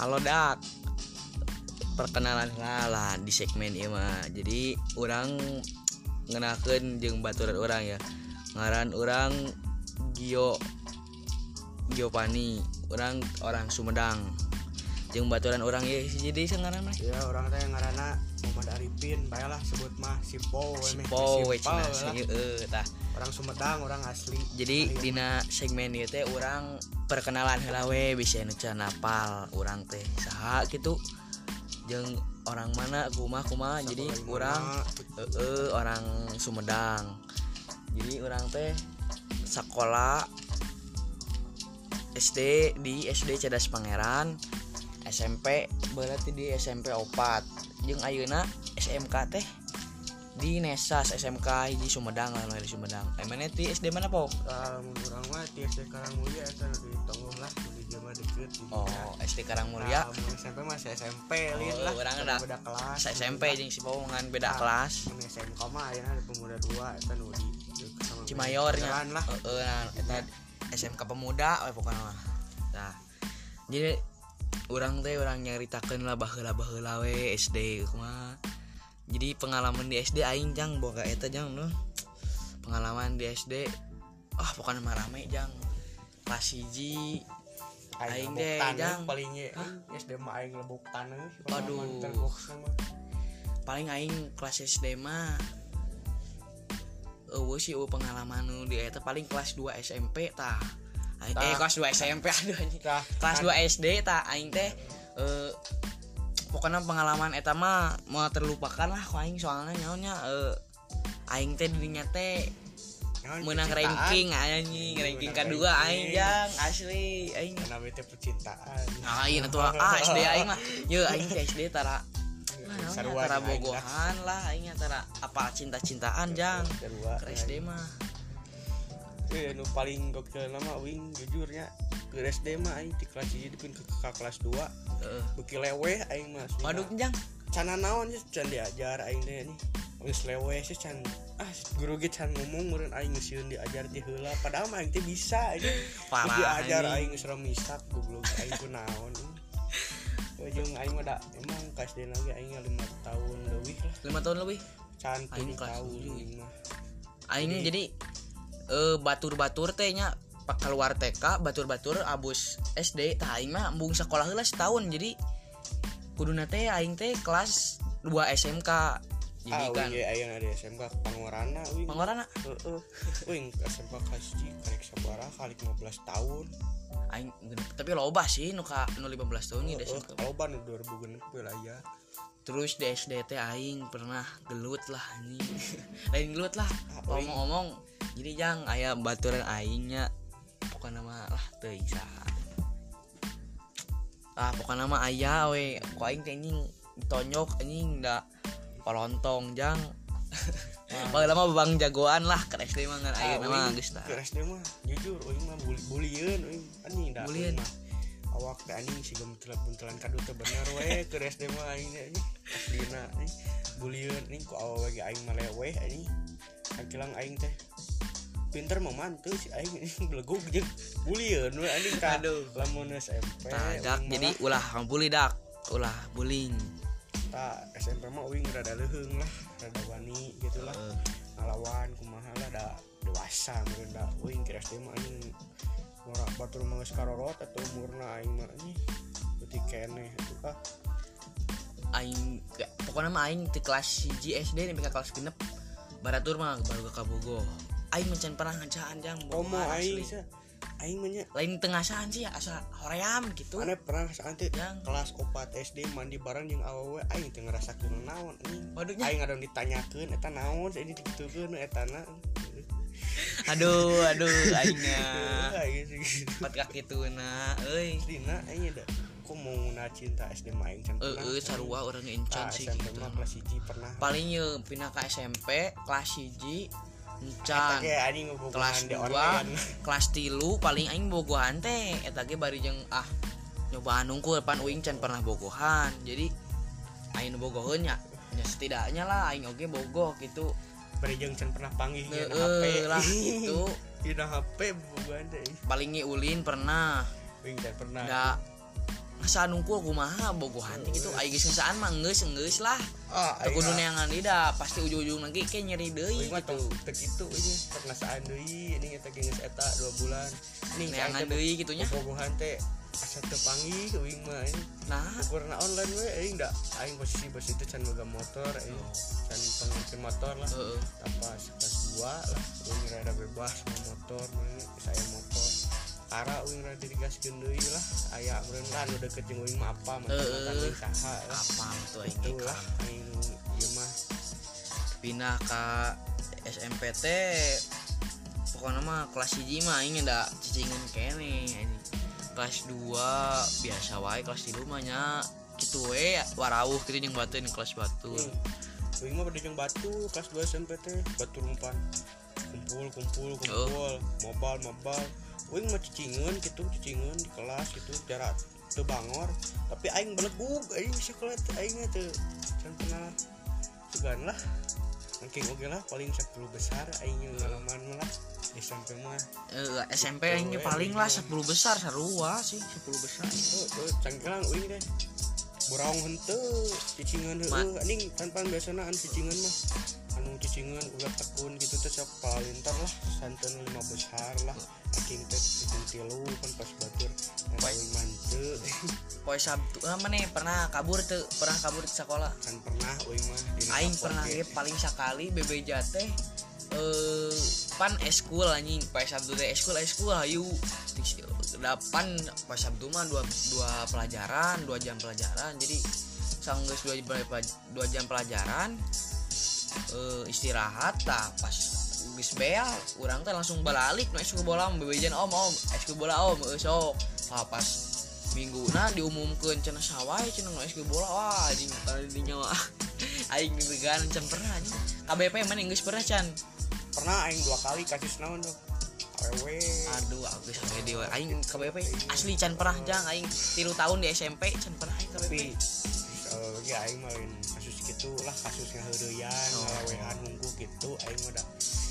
Halo dak. Perkenalan ngalah di segmen Ima jadi orang ngenaken jeng baturan orang ya. Ngaran orang Gio Giovanni. Orang orang Sumedang. Jeng baturan orang ya jadi ngaran mah. Ya orang teh ngarana Muhammad Arifin baiklah sebut mah. Si Pow si Pow eh tah. orang Sumedang orang asli. Jadi Ayo. Dina segmen itu teh orang perkenalan helawe bisa nuca napal orang teh saha gitu jeng orang mana kumaha kumaha jadi orang e -e, orang Sumedang. Jadi orang teh sekolah SD di SD Cadas Pangeran SMP berarti di SMP opat. Jeng Ayuna SMK teh di Nesas SMK di Sumedang lah di Sumedang. Emangnya di SD mana po Ah, mun urang mah ti SD Karangmulia nu di Tonggong lah di Jema deket oh SD Karangmulia? Nah, SMP mah SMP lihat Oh, lah. urang Karena ada beda kelas SMP jeung si Pau ngan beda Ah. kelas. mun SMK mah ayeuna ada pemuda dua eta nu di Cimayornya lah. Heeh, nah, eta SMK pemuda we pokoknya mah. Nah jadi orang teh orang nyaritakeun lah baheula baheula we SD kumaha jadi pengalaman di SD aing jang. Boga eta jang nu. Pengalaman di SD ah pokoknya mah rame jang. Kelas hiji Aing deh, Jang. paling ye SD mah aing lebok taneuh. Waduh. paling aing kelas SD mah eueuh sih eueuh pengalaman nu di eta. Paling kelas 2 SMP tah Aing- eh kelas 2 SMP aduh kelas kan. 2 SD tah aing teh eh pokoknya pengalaman eta mah mau terlupakan lah aing soalnya nyaonya eh aing teh dirinya teh menang ranking anjing ranking kedua aing jang asli aing. Namanya teh percintaan. Nah iya tuh ah SD aing mah. Ye aing teh SD tara Nah, Sarua tara bogohan lah aing tara apa cinta-cintaan jang. ke SD mah. Eh nu paling gokil nama wing jujurnya ke SD mah aing di kelas 1 dipin ke, ke kelas 2 Heeh. beki leweh aing mah waduh jang. Cana naon sih? Can diajar aing teh nih geus leweh sih can ah guru ge can ngomong meureun aing sieun diajar ti heula. Padahal mah aing teh bisa aja. Parah, diajar aing geus remisak goblok. Aing ku naon Ujung aing mah da emang kelas SD lagi aing 5 tahun leuwih lah. Lima tahun lebih? Can Aing tujuh kelas tahun tujuh. aing jadi eh batur-batur teh nya pak keluar TK batur-batur abus SD aing mah embung sekolah heula setahun. Jadi kuduna teh aing teh kelas 2 SMK jadi ah, kan wing, ayeuna di SMK Pangorana wing pangorana? Heeh. Wing SMK kelas di karek sabaraha kali 15 tahun. aing tapi loba sih nu ka nu 15 tahun ieu di SMK Kalau ban 2000 lah ya. terus di SD teh aing pernah gelut lah anjing. Lain gelut lah Ah, ngomong-ngomong jadi jang aya baturan aingnya bukan namalah teisa ah bukan nama ayah we kok aing teh anjing tonyok anjing da polontong jang Paling lama bang jagoan lah ke SD mah ngan ah, ayeuna mah geus tah. Ke SD mah jujur uing mah bulieun uing anjing da. Bulieun. Awak teh anjing si buntelan-buntelan kadu teh bener we ke SD mah aing anjing. Dina anjing bulieun anjing ku awewe ge aing mah leweh anjing. Akilang aing teh pinter mah mantu si aing. Belegug jeung bulieun we anjing ka Aduh. lamun SMP Tah, dak jadi ulah bully dak ulah bullying. Tak SMP mah wing rada leheung lah rada wani gitu lah. Heeh. ngalawan kumaha lah da dewasa meureun da. Wing kira SD mah anjing mora batur mah geus karorot atau umurna aing mah anjing beuti keneh atuh ah aing pokoknya mah aing di kelas hiji SD ka kelas genep. Baratur mah baru ke Kabogo aing mencan pernah ngacaan jang bohongan aing aing mah nya lain tengah saan sih asa hoream gitu. Mana pernah saat itu Yang. kelas 4 SD mandi bareng jeung awewe aing teu ngarasakeun naon anjing. Waduh, nya. aing ada ditanyakeun eta naon ini digitukeun eta na. Aduh aduh aingnya aing sih empat kaki tuna euy. Dina aing ada kok mau nguna cinta SD mah aing eh pernah. eh sarua orang encan Ah, sih SMP gitu. mah kelas 1 pernah. Paling ye pindah ke SMP kelas hiji encan kelas di 2 online. kelas tilu paling aing bogohan teh eta ge bari jeung ah nyobaan nungku depan uing can pernah bogohan jadi aing nu bogoheun nya nya setidaknya lah aing oge bogoh gitu Bari jeung can pernah Heeh ngeun HP. lah gitu Dina HP bogohan teh. paling ulin pernah Wing can pernah. da masa nungku kumaha bogohan gitu. Aing geus ngesaan mah geus geus lah. Ah teu kudu neangan ida pasti ujung-ujung lagi kayak nyeri deui Uing mah gitu. teu kitu ini teu ngasaan deui ini eta geus eta 2 bulan. Ini neangan deui gitunya. bobogohan teh asa teu panggih uing mah nah. Ukurna online we aing da aing posisi bos itu can boga motor aing can pengikutin motor lah. Heeh. Apa kelas 2 lah uing rada bebas motor saya motor Ara uing rada digaskeun deui lah aya meureun nu deket jeung uing mah apa mah uing saha apa tuh aing lah aing ieu mah. Pindah ke SMPT pokoknya mah kelas hiji mah aing da cicingan kene anjing. kelas 2 biasa wae kelas 3 mah nya kitu we warawuh kitu jeung batur kelas batu. Hmm. Uing mah pada jeung batu kelas 2 SMP teh batu rumpan. Kumpul kumpul kumpul. Mobal mobal Uing mah cicingeun gitu cicingeun di kelas gitu jarak teu bangor. Tapi aing belegug aing sekolah aing teu can pernah segan lah. Ranking oke lah paling 10 besar aing ngalaman lah SMP mah. Eh, SMP aing ge paling lah 10 besar sarua sih 10 besar. Tuh tuh cangkelang uing teh buraung henteu cicingan heueuh. Anjing tanpa biasana an cicingan mah. Anu cicingan ulah tekun gitu teh sok palintar lah santen lima besar lah. Aking teh cicing tilu kan pas batur Baik. uing manteu. poe sabtu eh, mana pernah kabur tuh pernah kabur di sekolah. Kan pernah uing mah aing pernah ge. paling sekali BB teh eh pan eskul anjing. Pas sabtu teh eskul eskul ayu depan pas sabtu mah dua dua pelajaran dua jam pelajaran. Jadi sanggeus dua, dua jam pelajaran eh istirahat tah pas geus beal urang teh langsung balik nu eskul bola bebejan om om eskul bola om sok. Ah pas minggu nah diumumkan cenah sawai cenah nu eskul bola wah anjing kada di nyawa. Aing dibegan can pernah anjing. KBP mana geus pernah can pernah aing dua kali kasus naon tuh aduh aku sampai di aing KBP asli can pernah jang aing. Tilu tahun di SMP can pernah aing KBP lagi aing malin kasus gitu lah kasus ngaheureyan Oh. ngalawean nunggu gitu aing da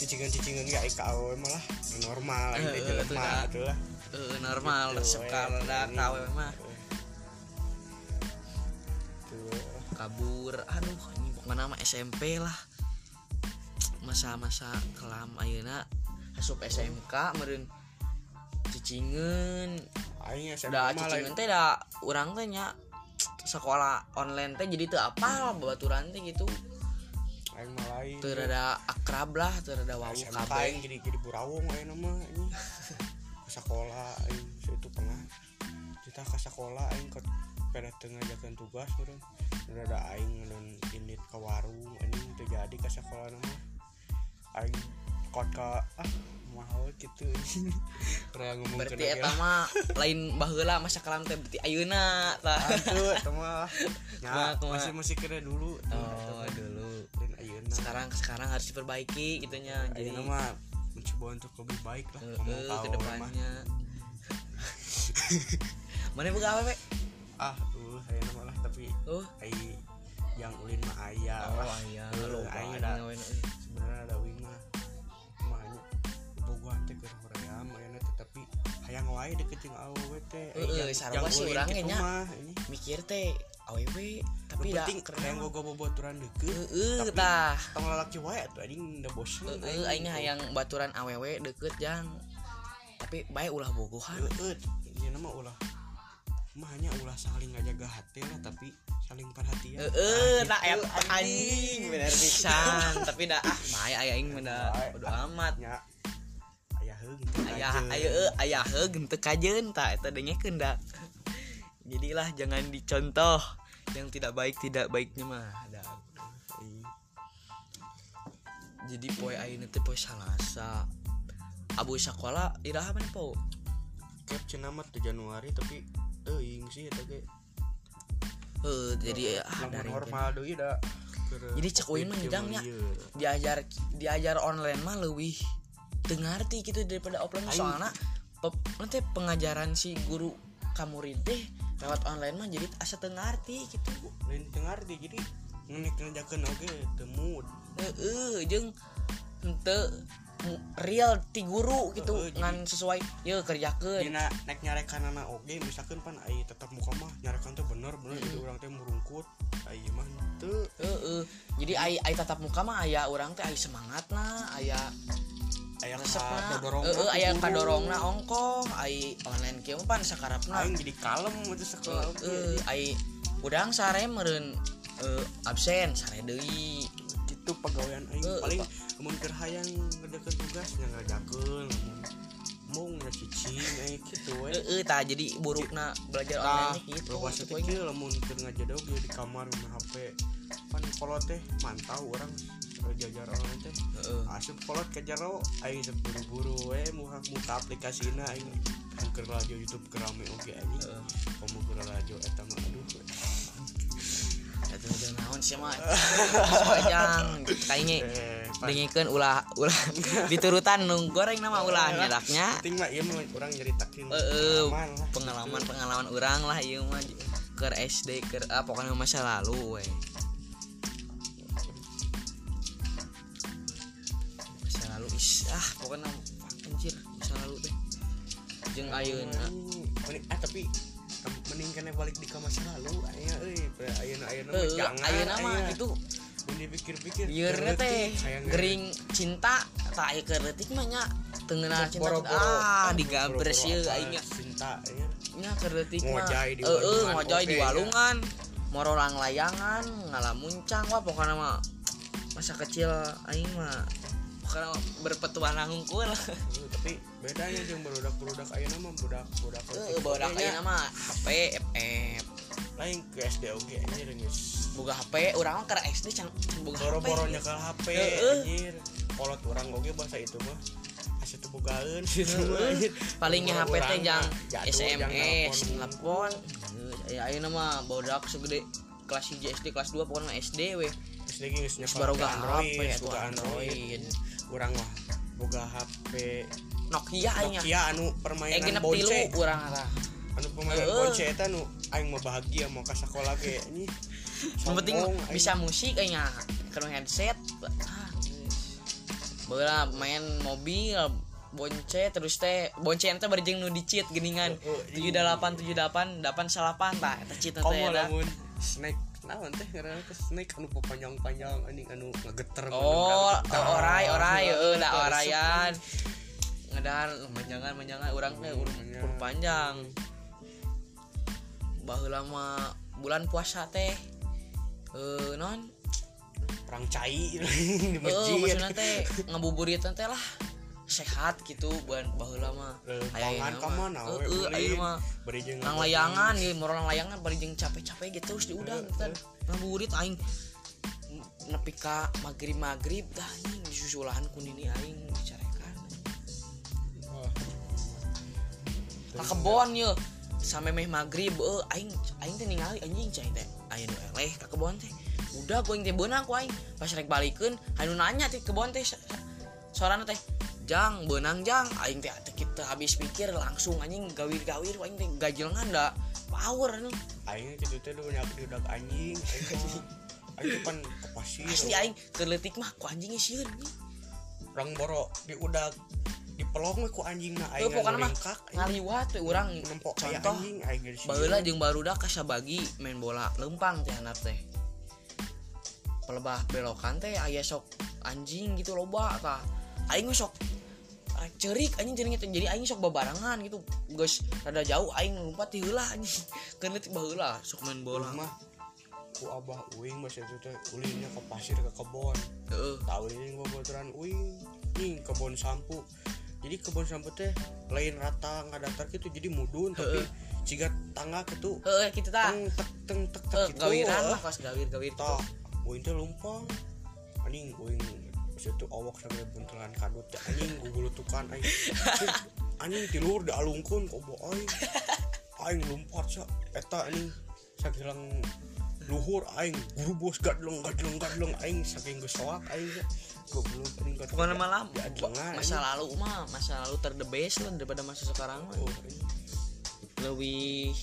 cicingan-cicingan ge aing ka awewe mah lah normal aing teh Eh, jelema atuh lah. Eh, normal Gitu, resep kalda kawe mah. Tuh. kabur. Aduh ini pokoknya nama SMP lah. Masa-masa kelam ayeuna asup SMK da mah lain. cicingeun teh da urang teh nya sekolah online teh jadi teu apal babaturan teh gitu. Aing mah lain. Teu rada akrab lah teu rada wawuh SMK aing kabeh. jadi jadi burawong aing mah ini sekolah aing itu pernah kita ke sekolah aing ke pada tengah jalan tugas meureun ada aing dan ini ke warung anjing teu jadi ke sekolah nama aing kot ka ah mahal gitu. Raya ngomong berarti eta mah lain baheula masa kelam teh berarti ayeuna tah Aduh, eta mah. Masih masih kira dulu. Oh dulu. dan ayeuna. Sekarang sekarang harus diperbaiki gitunya jadi ayeuna mah mencoba untuk lebih baik lah ke depannya. Mana buka apa Pe? ah uh ayeuna mah lah tapi oh. ai yang ulin mah aya oh ada ada sebenarnya ada wing mah mahnya hayang wae deket jeung awewe teh Eh, eh, sarua sih urang nya. mah ini. Mikir teh aww tapi dah penting hayang gogo boboturan deket eh tapi tah. tong lalaki wae atuh anjing da bosen eh aing hayang baturan aww deket jang. Tapi baik ulah bogohan. Heeh ieu nama ulah. Mah hanya ulah saling ngajaga hati lah tapi saling perhatian. Eh eh Nah, gitu, anjing. bener pisan. Tapi dah ah aya aing mah da bodo amat. Nya ayah ayo ayah kajeun tah eta dengekeun da jadilah jangan dicontoh yang tidak baik tidak baiknya mah da jadi poe ayeuna teh poe salasa. Abu sekolah iraha mana po? Cap cenah tuh Januari tapi teuing sih eta ge. Heuh, jadi ah dari normal deui da Jadi cek uin mah Covid ngidang mah nya. ieu. diajar diajar online mah lebih dengarti gitu daripada offline. Soalnya nanti pengajaran si guru kamurid teh lewat online mah jadi asa tengarti gitu. Lain teu ngarti jadi ngenek ngajakeun oge teu mood. Heeh jeung ente real ti guru gitu jadi- ngan sesuai ya kerjakeun. Dina naik nyarekan anak oke misalkan pan ai tetap muka mah nyarekan tuh bener bener jadi orang teh merungkut ai mah teu Heeh. jadi ai ai tatap muka mah aya orang teh ai semangat na aya aya resepna kadorong heeh aya kadorongna ongkoh ai online kieu mah pan sakarapna. Aing jadi kalem itu sekolah oke. Heeh ai udang sare meureun eh, absen sare deui. Itu pegawaian aing. Heeh, paling mun keur hayang ngerjakeun tugas nya ngajakeun mau ngecicing aing kitu we. Heeh tah jadi burukna belajar Nah, online gitu luas Itu poin. kecil lamun keur ngajadog di kamar main HP. Pan kolot teh mantau orang eh, jajar orang teh. Uh. asup kolot ke jero aing teh buru-buru we muha muka aplikasina aing. Keur radio YouTube kerame oge anjing uh. komo keur radio eta mah aduh. Eta udah naon sih mah Soalnya Kayaknya eh, Dengikan ulah Ulah Diturutan nung goreng nama ulah Nyadaknya. Penting mah Iya mah orang nyeritakin Pengalaman Pengalaman orang lah Iya mah Ker SD Ker ah, Pokoknya masa lalu weh lalu is ah pokoknya anjir masa lalu teh jeung ayeuna. Anjing, mending- ah tapi mending kena balik di ke masa lalu aya euy ayeuna ayeuna mah jangan ayeuna mah aya. gitu. Mun dipikir-pikir Yeurna teh gering cinta tak aya keretik mah nya teu ngeunah cinta ah sieun apa, aing cinta ya. nya keretik mah. Heeh, ngojay di ya. walungan morolang layangan ngalamuncang wah pokoknya mah masa kecil aing mah pokoknya mah berpetualang hungkul Eh, tapi bedanya jeung budak-budak ayeuna mah budak budak bawa ayeuna mah HP FF lain ke SD oge anjir geus boga HP urang mah keur SD can can boga HP boro-boro nyekel HP anjir. Kolot urang oge bahasa itu mah. Asa teu bogaeun. Palingnya HP teh jang SMS telepon ya ayeuna mah bodak segede kelas 1 SD kelas 2 pokoknya SD we. SD ge geus nyekel baru HP Android Geus atuh boga mah HP Nokia aing Nokia anu permainan tilu bonce. urang eta anu permainan Heeh. bonce eta nu aing mah bahagia mau ka sakola ge ini yang penting bisa musik kayaknya kena headset ah. Bola main mobil bonce terus teh bonce ente berjeng nu dicit geningan. Tujuh delapan tujuh delapan delapan salapan tak eta cheat teh lamun snack tahun teh snack anu panjang-panjang anjing anu ngageter oh orai orai heeh da orayan ngedan menjangan menjangan urang teh urang panjang. Baheula lama bulan puasa teh eh non? Perang cai di masjid. maksudnya teh ngabuburit teh lah. Sehat gitu buat baheula mah. Eh, layangan ieu morong layangan bari jeung capek-capek gitu terus diudang Heeh, kan. ngabuburit aing nepi ka magrib magrib dah anjing disusulahan ku nini aing dicarekan. Ka kebon ye. Sampai meh magrib eh aing aing teh ningali anjing cai teh. Nu eleh ka kebon teh. Udah gue teh beunang ku aing. Pas rek balikeun anu nanya teh kebon teh sorana teh jang benang jang aing teh kita habis pikir langsung anjing gawir-gawir aing teh gajelengan da power anu aing kitu teh udah diudak anjing aing pan ke pasir. Asli aing keletik mah ku anjingnya sieun anjing orang boro diudak dipelong we ku anjing mah aing pokokna mah ngaliwat we urang. Nempok contoh anjing aing geus baheula jeung barudak kasabagi main bola lempang teh anak teh. Pelebah belokan teh aya sok anjing gitu loba tah aing sok rek cerik anjing cerik teh jadi aing sok babarengan gitu. Geus rada jauh aing lompat ti heula anjing. Keun leutik baheula sok main bola. Mah ku abah uing mas itu teh ulinya ke pasir ke kebon. Heeh. Tahu ini gua bocoran uing nih kebon sampu. Jadi kebon sampu teh lain rata nggak datar gitu jadi mudun tapi jika tangga gitu. Heeh kitu tah teng tek teng tek tek gitu. gawiran mah pas gawir-gawir gitu. Tak uing teh lumpang. Anjing uing situ awak sampai buntelan kadut teh anjing gua bulutukan aing. Anjing tilur dialungkeun kok bo aing. Aing lompat sa. Eta anjing sakilang luhur aing. Guru bos aing saking geus soak aing ya goblok anjing gadleng pokoknya malam ya masa lalu mah masa lalu ter the best lah daripada masa sekarang mah. Oh, lebih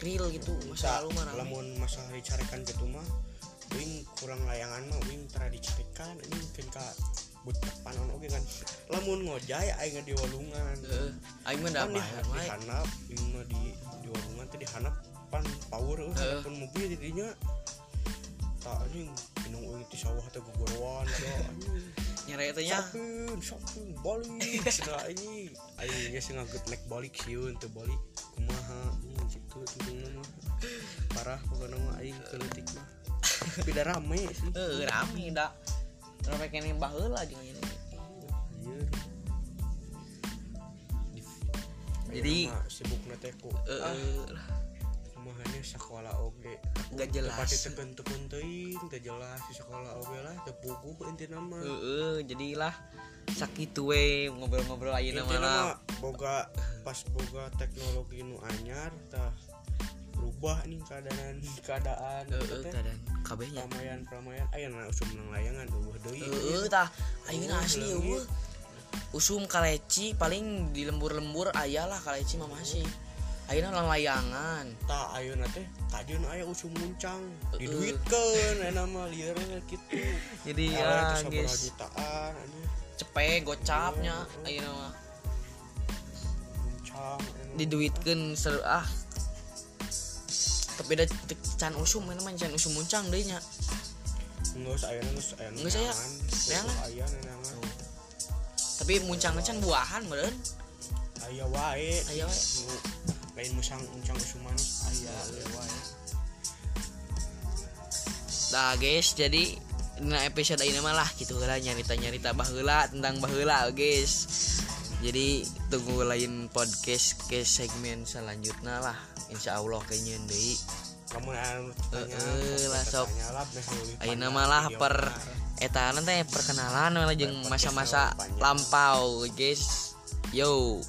real gitu masa Sa, lalu mah lamun masa dicarikan gitu mah wing kurang layangan mah wing tara dicarikan ini mungkin ka butek panon oke kan? Lamun ngojay aing di walungan Heeh. aing mah da kan di, di hanap aing mah di di walungan teh di hanap pan power euy Heeh. pun mobil di dinya tak anjing minum euy ti sawah teh gogorowan so anjing. Nyari teh nya. Sapin, sapin, balik Cenah ini. Ayo geus ngaget naik balik sieun teu balik Kumaha hmm, Gitu tentungna mah. Parah pokoknya mah aing keletik mah Tapi da rame sih. Heeh, rame da rame kene baheula jeung ini. Anjir. Jadi- Ayeuna mah sibukna teh ku. Ah, heeh kumahanya sekolah oge. Nggak jelas. pati teken-teken teuing teu jelas di sekolah oge lah teu puguh intina mah heeh jadilah sakitu we ngobrol-ngobrol Intina mah mah boga pas boga teknologi nu anyar tah berubah nih keadaan keadaan. Teh. keadaan kabehnya. Pramaian pramaian. Aya na usum menang layangan eueuh deui. Heeh tah. Eueuh, asli eueuh usum kaleci paling di lembur-lembur aya lah kaleci mah masih. Ayeuna lang layangan. Tah ayeuna teh. Kajeun aya usum muncang diduitkeun aya mah lieur kitu jadi ya guys. jutaan cepet gocapnya. Ayeuna mah. Muncang aya diduitkeun seru ah tapi da teu can usum mana mah can usum muncang deui nya Nggak usah ayeuna geus aya Geus aya. neangan. Neangan. Geus aya neangan. tapi muncangna can buahan meureun Aya wae. Aya wae. Lain musang muncang usum manis aya aya wae. Nah guys, jadi nah episode ini malah gitu lah nyarita-nyarita baheula tentang baheula guys. Jadi tunggu lain podcast ke segmen selanjutnya lah. Insya Allah kayaknya panjang malah per na. eta nanti perkenalan masa-masa lampau guys. Yo.